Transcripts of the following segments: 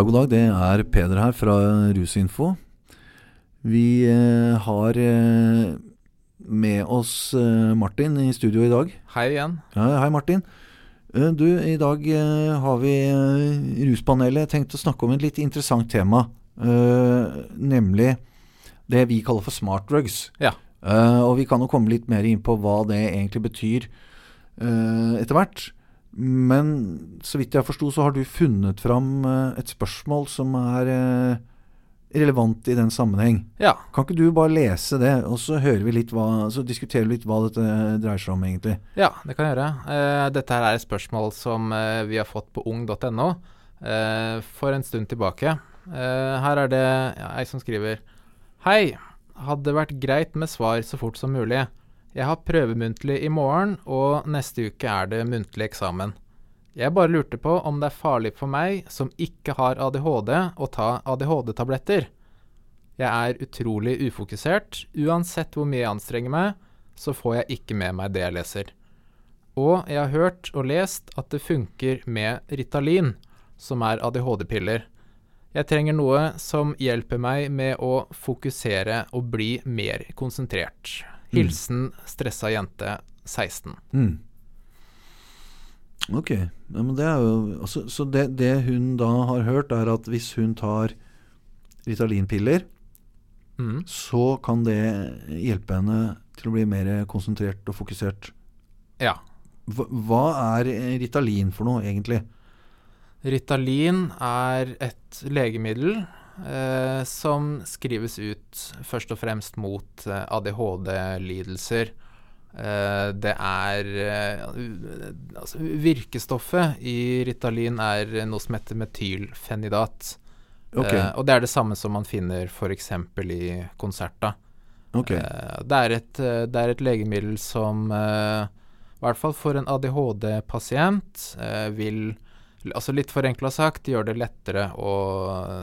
Ja, god dag. Det er Peder her fra Rusinfo. Vi eh, har eh, med oss eh, Martin i studio i dag. Hei igjen. Ja, hei, Martin. Eh, du, i dag eh, har vi eh, Ruspanelet tenkt å snakke om et litt interessant tema. eh, nemlig det vi kaller for smart drugs. Ja. Eh, og vi kan jo komme litt mer inn på hva det egentlig betyr eh, etter hvert. Men så vidt jeg forsto, så har du funnet fram eh, et spørsmål som er eh, relevant i den sammenheng. Ja. Kan ikke du bare lese det, og så hører vi litt hva, så diskuterer vi litt hva dette dreier seg om, egentlig? Ja, det kan jeg gjøre. Eh, dette her er et spørsmål som vi har fått på ung.no for en stund tilbake. Her er det ja, ei som skriver Hei. Hadde vært greit med svar så fort som mulig. Jeg har prøvemuntlig i morgen, og neste uke er det muntlig eksamen. Jeg bare lurte på om det er farlig for meg som ikke har ADHD, å ta ADHD-tabletter. Jeg er utrolig ufokusert. Uansett hvor mye jeg anstrenger meg, så får jeg ikke med meg det jeg leser. Og jeg har hørt og lest at det funker med Ritalin, som er ADHD-piller. Jeg trenger noe som hjelper meg med å fokusere og bli mer konsentrert. Hilsen stressa jente 16. Mm. Ok. Ja, men det jo, altså, så det, det hun da har hørt, er at hvis hun tar Ritalin-piller, Mm. så kan det hjelpe henne til å bli mer konsentrert og fokusert. Ja. Hva, hva er Ritalin for noe, egentlig? Ritalin er et legemiddel eh, som skrives ut først og fremst mot eh, ADHD-lidelser. Eh, det er altså, Virkestoffet i Ritalin er noe som heter metylfenidat. Okay. Og det er det samme som man finner f.eks. i konserta. Okay. Det, er et, det er et legemiddel som, i hvert fall for en ADHD-pasient, vil Altså litt forenkla sagt, gjør det lettere å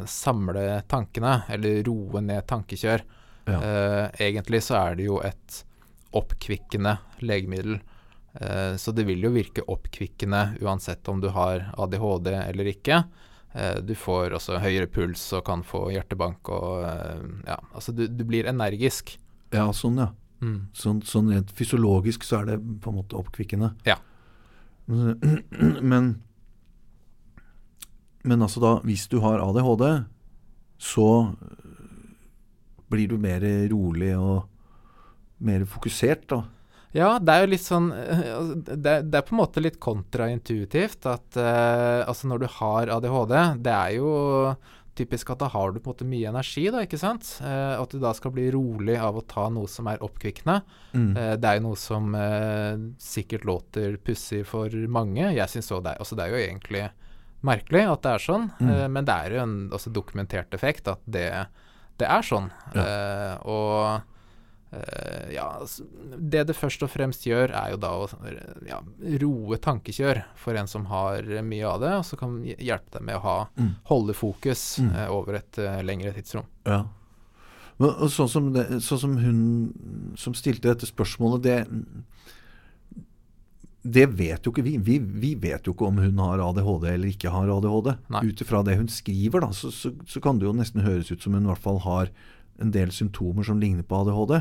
samle tankene, eller roe ned tankekjør. Ja. Eh, egentlig så er det jo et oppkvikkende legemiddel. Eh, så det vil jo virke oppkvikkende uansett om du har ADHD eller ikke. Eh, du får også høyere puls og kan få hjertebank og eh, Ja, altså du, du blir energisk. Ja, sånn, ja. Mm. Sånn, sånn rent fysiologisk så er det på en måte oppkvikkende. Ja. Men, men, altså da, hvis du har ADHD, så blir du mer rolig og mer fokusert, da. Ja, det er jo litt sånn eh, altså, det, det er på en måte litt kontraintuitivt at eh, altså når du har ADHD, det er jo typisk at da har du på en måte mye energi, da, ikke sant? Eh, at du da skal bli rolig av å ta noe som er oppkvikkende. Mm. Eh, det er jo noe som sikkert låter pussig for mange. Jeg synes også det, altså det er jo egentlig merkelig at det er sånn, Mm. uh, men det er jo en også dokumentert effekt at det, det er sånn. Eh, og eh, ja, altså, det det først og fremst gjør, er jo da å ja, roe tankekjør for en som har mye av det, og så kan hj- hjelpe deg med å ha, Mm. holde fokus Mm. over et lengre tidsrom. Ja. Men, og sånn, som det, sånn som hun som stilte dette spørsmålet, det det vet jo ikke vi. vi. Vi vet jo ikke om hun har ADHD eller ikke har ADHD. Ut ifra det hun skriver, da, så, så, så kan det jo nesten høres ut som hun i hvert fall har en del symptomer som ligner på ADHD.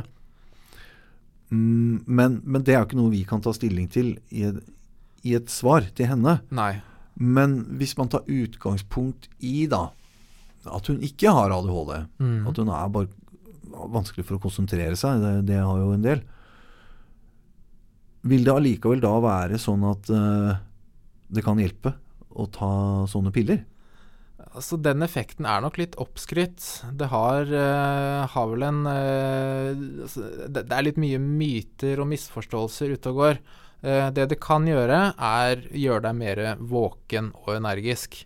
Mm, men, men det er jo ikke noe vi kan ta stilling til i i et svar til henne. Nei. Men hvis man tar utgangspunkt i da at hun ikke har ADHD, Mm. at hun er bare vanskelig for å konsentrere seg, det, det har jo en del. Vil det allikevel da være sånn at uh, det kan hjelpe å ta sånne piller? Altså, den effekten er nok litt oppskrytt. Det har, uh, har vel en altså, det, er litt mye myter og misforståelser ute og går. Det det kan gjøre, er gjøre deg mer våken og energisk.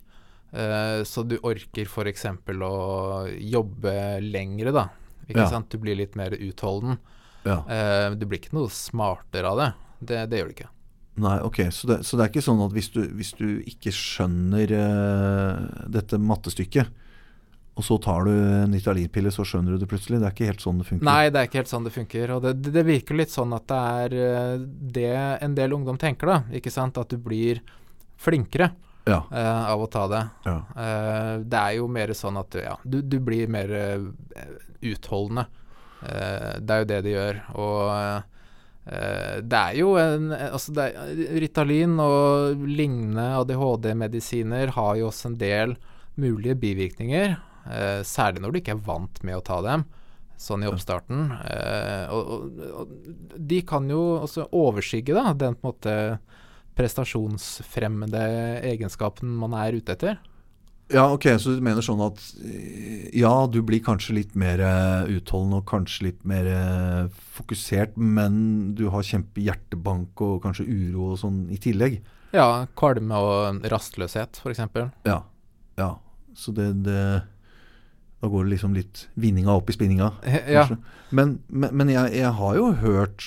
Så du orker f.eks. å jobbe lengre, da. Ikke Ja. sant? Du blir litt mer utholden. Ja. Du blir ikke noe smartere av det. Det, det gjør det ikke. Nei, ok. Så det, så det er ikke sånn at hvis du, hvis du ikke skjønner uh, dette mattestykket, og så tar du en Ritalin-pille, så skjønner du det plutselig? Det er ikke helt sånn det funker? Nei, det er ikke helt sånn det funker. Og det, det, virker litt sånn at det er eh, det en del ungdom tenker, da. Ikke sant? At du blir flinkere. Ja. uh, av å ta det. ja. Uh, det er jo mer sånn at ja, du, du blir mer utholdende. Det er jo det det gjør. Og det er jo en Altså, er, Ritalin og lignende ADHD-medisiner har jo også en del mulige bivirkninger. eh, særlig når du ikke er vant med å ta dem, sånn i oppstarten. Eh, og, og, og de kan jo også overskygge da, den på en måte prestasjonsfremmende egenskapen man er ute etter. Ja, ok, så du mener sånn at eh, ja, du blir kanskje litt mer eh, utholdende og kanskje litt mer eh, fokusert, men du har kjempehjertebank og kanskje uro og sånn i tillegg. Ja, kvalme og rastløshet, f.eks. Ja. ja. Så det, det Da går det liksom litt vinninga opp i spinninga. Ja. Men, men, men jeg, jeg har jo hørt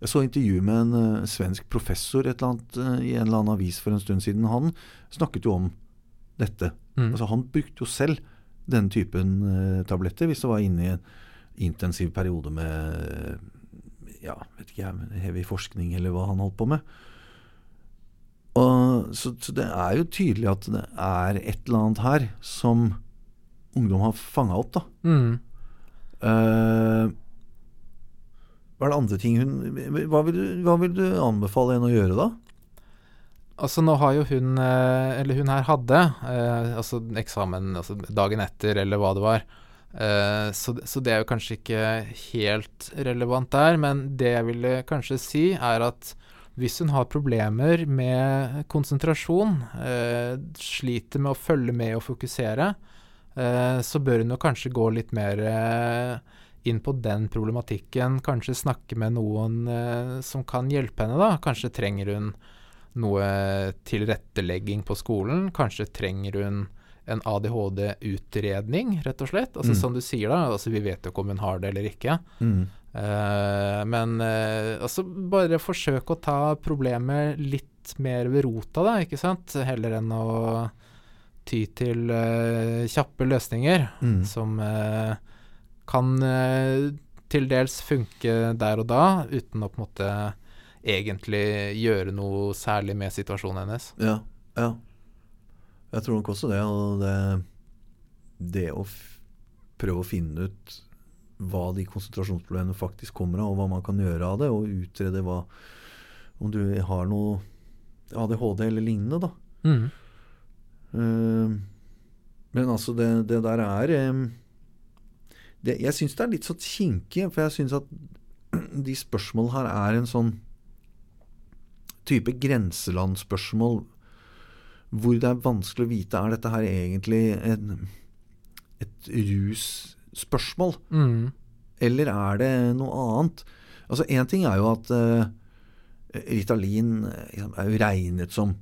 Jeg så intervju med en uh, svensk professor et eller annet, uh, i en eller annen avis for en stund siden. Han snakket jo om dette. Mm. Altså Han brukte jo selv den typen uh, tabletter hvis det var inne i en intensiv periode med ja, vet ikke jeg, heavy forskning eller hva han holdt på med. Og, så, så det er jo tydelig at det er et eller annet her som ungdom har fanga opp. da. Mm. Hva er det andre ting hun hva vil, du, hva vil du anbefale henne å gjøre da? Altså Nå har jo hun, eh, eller hun her hadde, eh, altså eksamen altså dagen etter, eller hva det var. Eh, så, så det er jo kanskje ikke helt relevant der, men det jeg ville kanskje si, er at hvis hun har problemer med konsentrasjon, eh, sliter med å følge med og fokusere, eh, så bør hun jo kanskje gå litt mer eh, inn på den problematikken. Kanskje snakke med noen eh, som kan hjelpe henne, da. Kanskje trenger hun noe tilrettelegging på skolen. Kanskje trenger hun en ADHD-utredning, rett og slett. Altså Mm. Som du sier, da. Altså, vi vet jo ikke om hun har det eller ikke. Eh, men eh, altså bare forsøk å ta problemet litt mer ved rota, da, ikke sant? Heller enn å ty til eh, kjappe løsninger Mm. som eh, kan eh, til dels funke der og da, uten å på en måte egentlig gjøre noe særlig med situasjonen hennes. Ja, ja. Jeg tror nok også det. Og det, det å prøve å finne ut hva de konsentrasjonsproblemene faktisk kommer av, og hva man kan gjøre av det, og utrede hva om du har noe ADHD eller lignende, da. Mm. Uh, men altså, det, det der er eh, det, Jeg syns det er litt så kinkig, for jeg syns at de spørsmålene her er en sånn type grenselandspørsmål hvor det er vanskelig å vite er dette her egentlig en, et russpørsmål, Mm. eller er det noe annet? Altså Én ting er jo at uh, Ritalin eh, er jo regnet som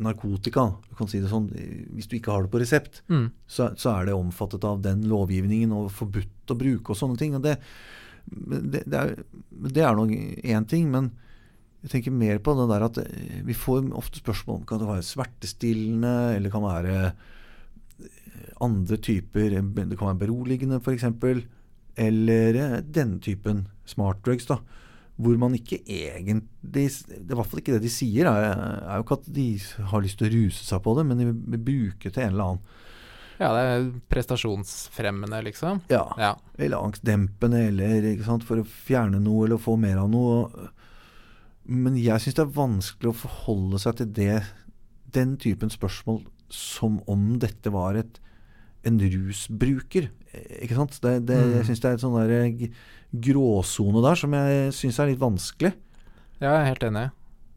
narkotika. Du kan si det sånn, Hvis du ikke har det på resept, Mm. så, så er det omfattet av den lovgivningen og forbudt å bruke og sånne ting. Og det, det, det, er, det er nok én ting, men jeg tenker mer på det der at eh, vi får ofte spørsmål om kan det være smertestillende, eller kan være eh, andre typer Det kan være beroligende, f.eks. Eller eh, denne typen smartdrugs, da. Hvor man ikke egentlig Det er i hvert fall ikke det de sier, er, er jo ikke at de har lyst til å ruse seg på det, men de vil bruke til en eller annen Ja, det er prestasjonsfremmende, liksom. Ja. Ja. Eller angstdempende, eller sant, for å fjerne noe eller få mer av noe. Men jeg syns det er vanskelig å forholde seg til det, den typen spørsmål som om dette var et, en rusbruker. Ikke sant? Det, det, Mm. Jeg syns det er en sånn der g- gråsone der som jeg syns er litt vanskelig. ja, jeg er helt enig.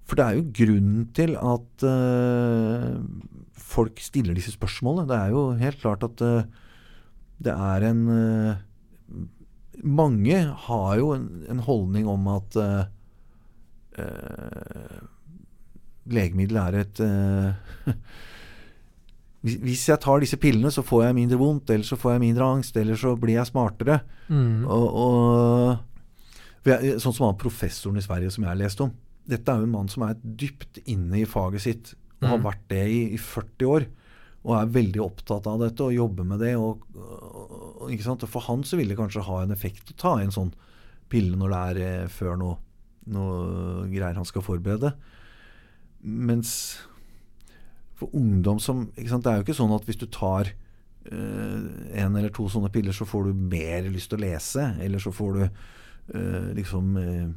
For det er jo grunnen til at uh, folk stiller disse spørsmålene. Det er jo helt klart at uh, det er en uh, Mange har jo en, en holdning om at legemiddel er et eh, hvis, jeg tar disse pillene, så får jeg mindre vondt, eller så får jeg mindre angst, eller så blir jeg smartere. Mm. Og, og, jeg, sånn som han professoren i Sverige som jeg har lest om. Dette er jo en mann som er dypt inne i faget sitt, og har Mm. vært det i, i 40 år. Og er veldig opptatt av dette og jobber med det. Og, og? Og For han så vil det kanskje ha en effekt å ta en sånn pille når det er eh, før noe, noe greier han skal forberede. mens for ungdom som ikke sant, Det er jo ikke sånn at hvis du tar uh, en eller to sånne piller, så får du mer lyst til å lese. Eller så får du uh, liksom uh,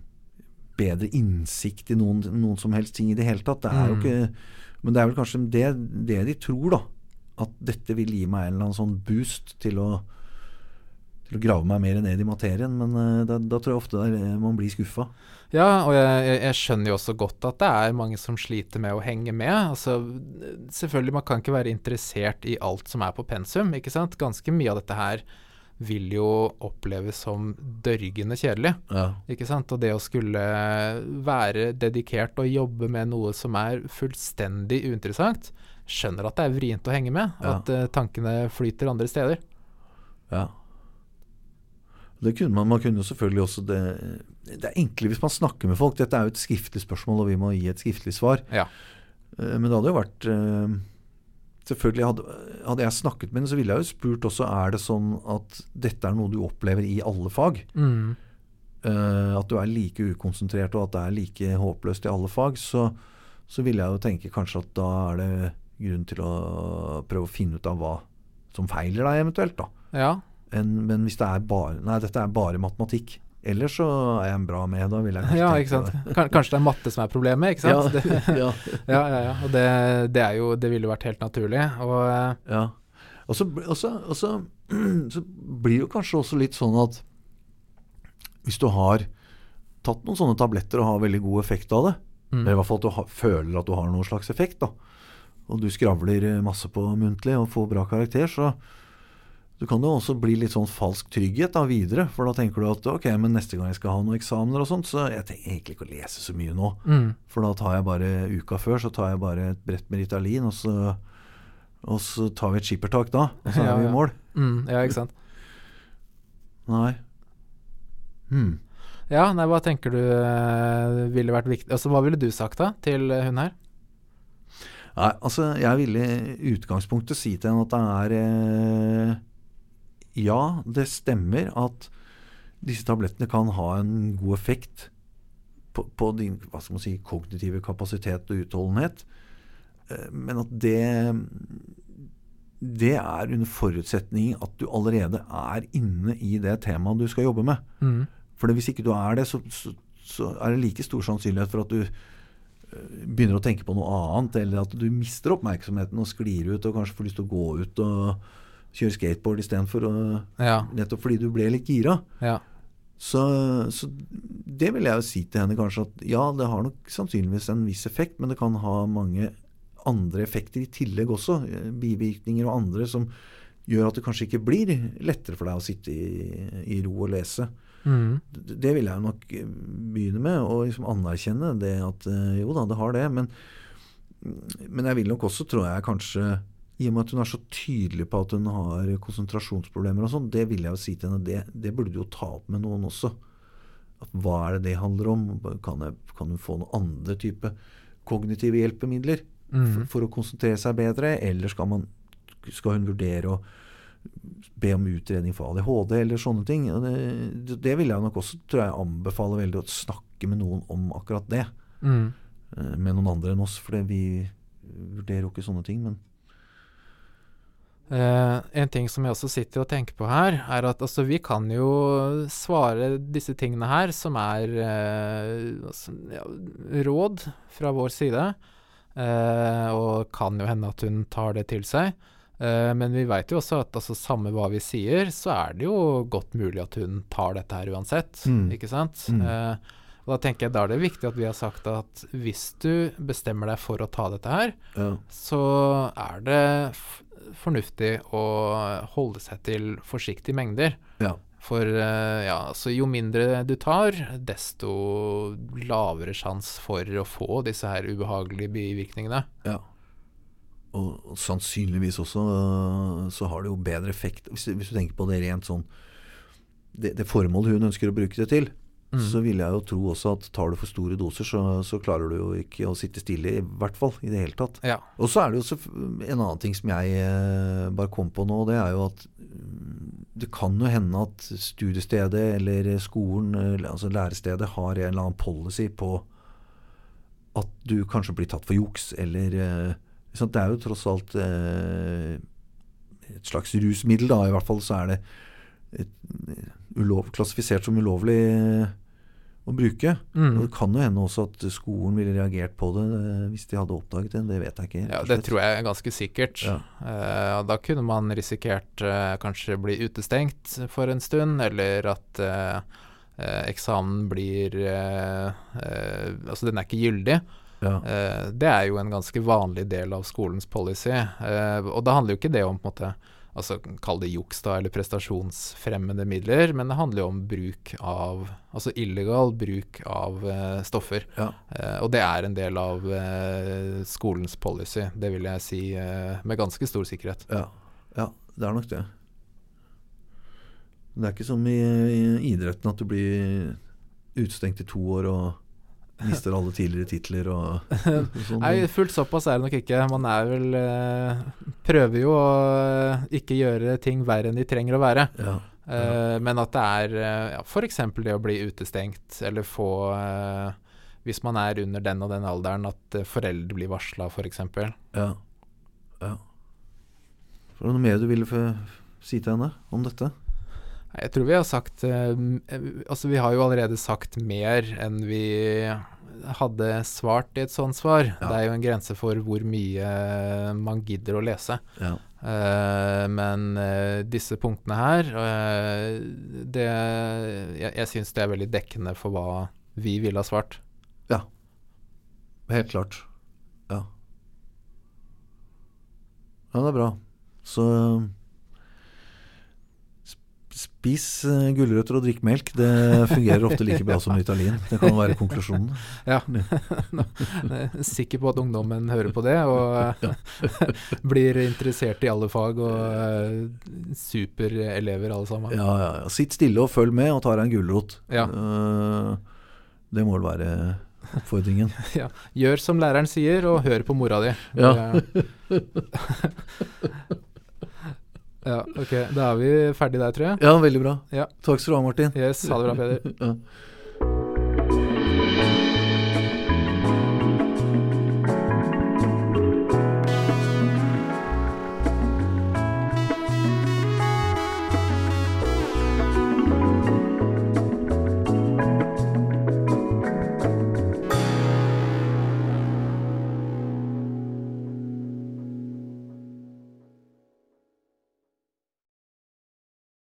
bedre innsikt i noen, noen, som helst ting i det hele tatt. Det er mm. jo ikke Men det er vel kanskje det, det de tror, da. At dette vil gi meg en eller annen sånn boost til å til å grave meg mer ned i materien, men uh, da, da, tror jeg ofte der, man blir skuffa. Ja, og jeg, jeg, skjønner jo også godt at det er mange som sliter med å henge med. Altså, selvfølgelig, man kan ikke være interessert i alt som er på pensum, ikke sant. Ganske mye av dette her vil jo oppleves som dørgende kjedelig. Ja. Ikke sant? Og det å skulle være dedikert og jobbe med noe som er fullstendig uinteressant, skjønner at det er vrient å henge med. Ja. At uh, tankene flyter andre steder. Ja. Det kunne man, man kunne selvfølgelig også det, det er enklere hvis man snakker med folk. Dette er jo et skriftlig spørsmål, og vi må gi et skriftlig svar. Ja. Uh, men det hadde jo vært uh, Selvfølgelig hadde, hadde, jeg snakket med henne, så ville jeg jo spurt også er det sånn at dette er noe du opplever i alle fag. Mm. Uh, at du er like ukonsentrert og at det er like håpløst i alle fag. Så, så ville jeg jo tenke kanskje at da er det grunn til å prøve å finne ut av hva som feiler deg eventuelt. da. Ja. En, men hvis det er bare Nei, dette er bare matematikk. Ellers så er jeg en bra med. Da vil jeg ja, ikke sant? Kanskje det er matte som er problemet, ikke sant? Ja, ja. ja, ja, Og det, det, er jo Det ville vært helt naturlig. Og, eh, ja. Og så, også, så blir det jo kanskje også litt sånn at hvis du har tatt noen sånne tabletter og har veldig god effekt av det, mm. eller i hvert fall at du har, føler at du har noen slags effekt, da, og du skravler masse på muntlig og får bra karakter, så, du kan jo også bli litt sånn falsk trygghet da videre. For da tenker du at ok, men neste gang jeg skal ha noen eksamener og sånt, så jeg trenger egentlig ikke å lese så mye nå. Mm. For da tar jeg bare uka før så tar jeg bare et brett med Ritalin, og så, og så tar vi et skippertak da. Og så er ja, vi i mål. Mm, ja, ikke sant. Nei. Hmm. Ja, nei, hva tenker du uh, ville vært viktig Altså, Hva ville du sagt da til hun her? Nei, altså, jeg ville i utgangspunktet si til henne at det er eh, ja, det stemmer at disse tablettene kan ha en god effekt på, på din hva skal man si, kognitive kapasitet og utholdenhet. Eh, men at det det er under forutsetning at du allerede er inne i det temaet du skal jobbe med. Mm. For hvis ikke du er det, så, så, så, er det like stor sannsynlighet for at du eh, begynner å tenke på noe annet, eller at du mister oppmerksomheten og sklir ut og kanskje får lyst til å gå ut og kjøre skateboard istedenfor. Ja. Nettopp fordi du ble litt gira. Ja. Så, så, det vil jeg jo si til henne kanskje at ja, det har nok sannsynligvis en viss effekt, men det kan ha mange andre effekter i tillegg også. Bivirkninger og andre som gjør at det kanskje ikke blir lettere for deg å sitte i, i ro og lese. Mm. Det, det vil jeg nok eh, begynne med, og liksom anerkjenne det at eh, jo da, det har det. Men, men jeg vil nok også, tror jeg, kanskje i og med at hun er så tydelig på at hun har konsentrasjonsproblemer og sånn, det vil jeg jo si til henne, det, det burde du jo ta opp med noen også. At hva er det det handler om? Kan, jeg, kan hun få noen andre type kognitive hjelpemidler mm. for, for, å konsentrere seg bedre? Eller skal, man, skal, hun vurdere å be om utredning for ADHD eller sånne ting? Det, det vil jeg nok også tror jeg, anbefale veldig å snakke med noen om akkurat det. Mm. Eh, med noen andre enn oss, for vi vurderer jo ikke sånne ting. men Uh, en ting som jeg også sitter og tenker på her, er at altså, vi kan jo svare disse tingene her, som er uh, altså, ja, råd fra vår side. Uh, og kan jo hende at hun tar det til seg. men vi veit jo også at altså, samme hva vi sier, så er det jo godt mulig at hun tar dette her uansett. Mm. Ikke sant? Mm. og da tenker jeg da er det viktig at vi har sagt at hvis du bestemmer deg for å ta dette her, ja. så er det fornuftig å holde seg til forsiktige mengder. Ja. For uh, ja, så jo mindre du tar, desto lavere sjanse for å få disse her ubehagelige bivirkningene. Ja. Og, sannsynligvis også uh, så har det jo bedre effekt, hvis, hvis, du tenker på det rent sånn det, det formålet hun ønsker å bruke det til, Mm. Så vil jeg jo tro også at tar du for store doser, så, så, klarer du jo ikke å sitte stille, i hvert fall. I det hele tatt. Ja. Og så er det jo en annen ting som jeg eh, bare kom på nå. Det er jo at mm, det kan jo hende at studiestedet eller skolen, altså lærestedet, har en eller annen policy på at du kanskje blir tatt for juks, eller eh. Det er jo tross alt eh, et slags rusmiddel, da. I hvert fall så er det et, ulov, klassifisert som ulovlig eh, å bruke. Mm. Og Det kan jo hende også at skolen ville reagert på det eh, hvis de hadde oppdaget det. Det vet jeg ikke. Ja, det tror jeg er ganske sikkert. Ja. Eh, da kunne man risikert eh, kanskje bli utestengt for en stund, eller at eh, eh, eksamen blir Altså, den er ikke gyldig. Ja. Det er jo en ganske vanlig del av skolens policy. Og da handler jo ikke det om på en måte Altså Kall det juks, da, eller prestasjonsfremmende midler, men det handler jo om bruk av Altså illegal bruk av uh, stoffer. Ja. Uh, og det er en del av uh, skolens policy, det vil jeg si med ganske stor sikkerhet. Ja, ja, det er nok det. Det er ikke som i, i idretten at du blir utestengt i to år og mister alle tidligere titler og sånn. Nei, fullt såpass er det nok ikke. Man er vel eh, Prøver jo å eh, ikke gjøre ting verre enn de trenger å være. Ja, Eh, men at det er eh, ja, f.eks. det å bli utestengt, eller få eh, Hvis man er under den og den alderen, at eh, foreldre blir varsla, f.eks. ja, ja. Var det noe mer du ville si til henne om dette? Jeg tror vi har sagt eh, Altså, vi har jo allerede sagt mer enn vi hadde svart i et sånt svar. Ja. Det er jo en grense for hvor mye man gidder å lese. Ja, Uh, men uh, disse punktene her uh, det, Jeg, jeg syns det er veldig dekkende for hva vi ville ha svart. Ja. helt klart. Ja. Ja, det er bra. Så Spis uh, gulrøtter og drikk melk. Det fungerer ofte like bra som Ritalin. Det kan være konklusjonen. Ja. Jeg er sikker på at ungdommen hører på det og blir interessert i alle fag og eh, superelever alle sammen. Ja, ja, ja. Sitt stille og følg med, og ta deg en gulrot. Ja. Eh, det må vel være oppfordringen. Gjør som læreren sier, og hør på mora di. Ja. Ja, ok. Da er vi ferdig der, tror jeg. Ja, veldig bra. Ja. Takk skal du ha, Martin. Yes, ha det bra, Peder. ja.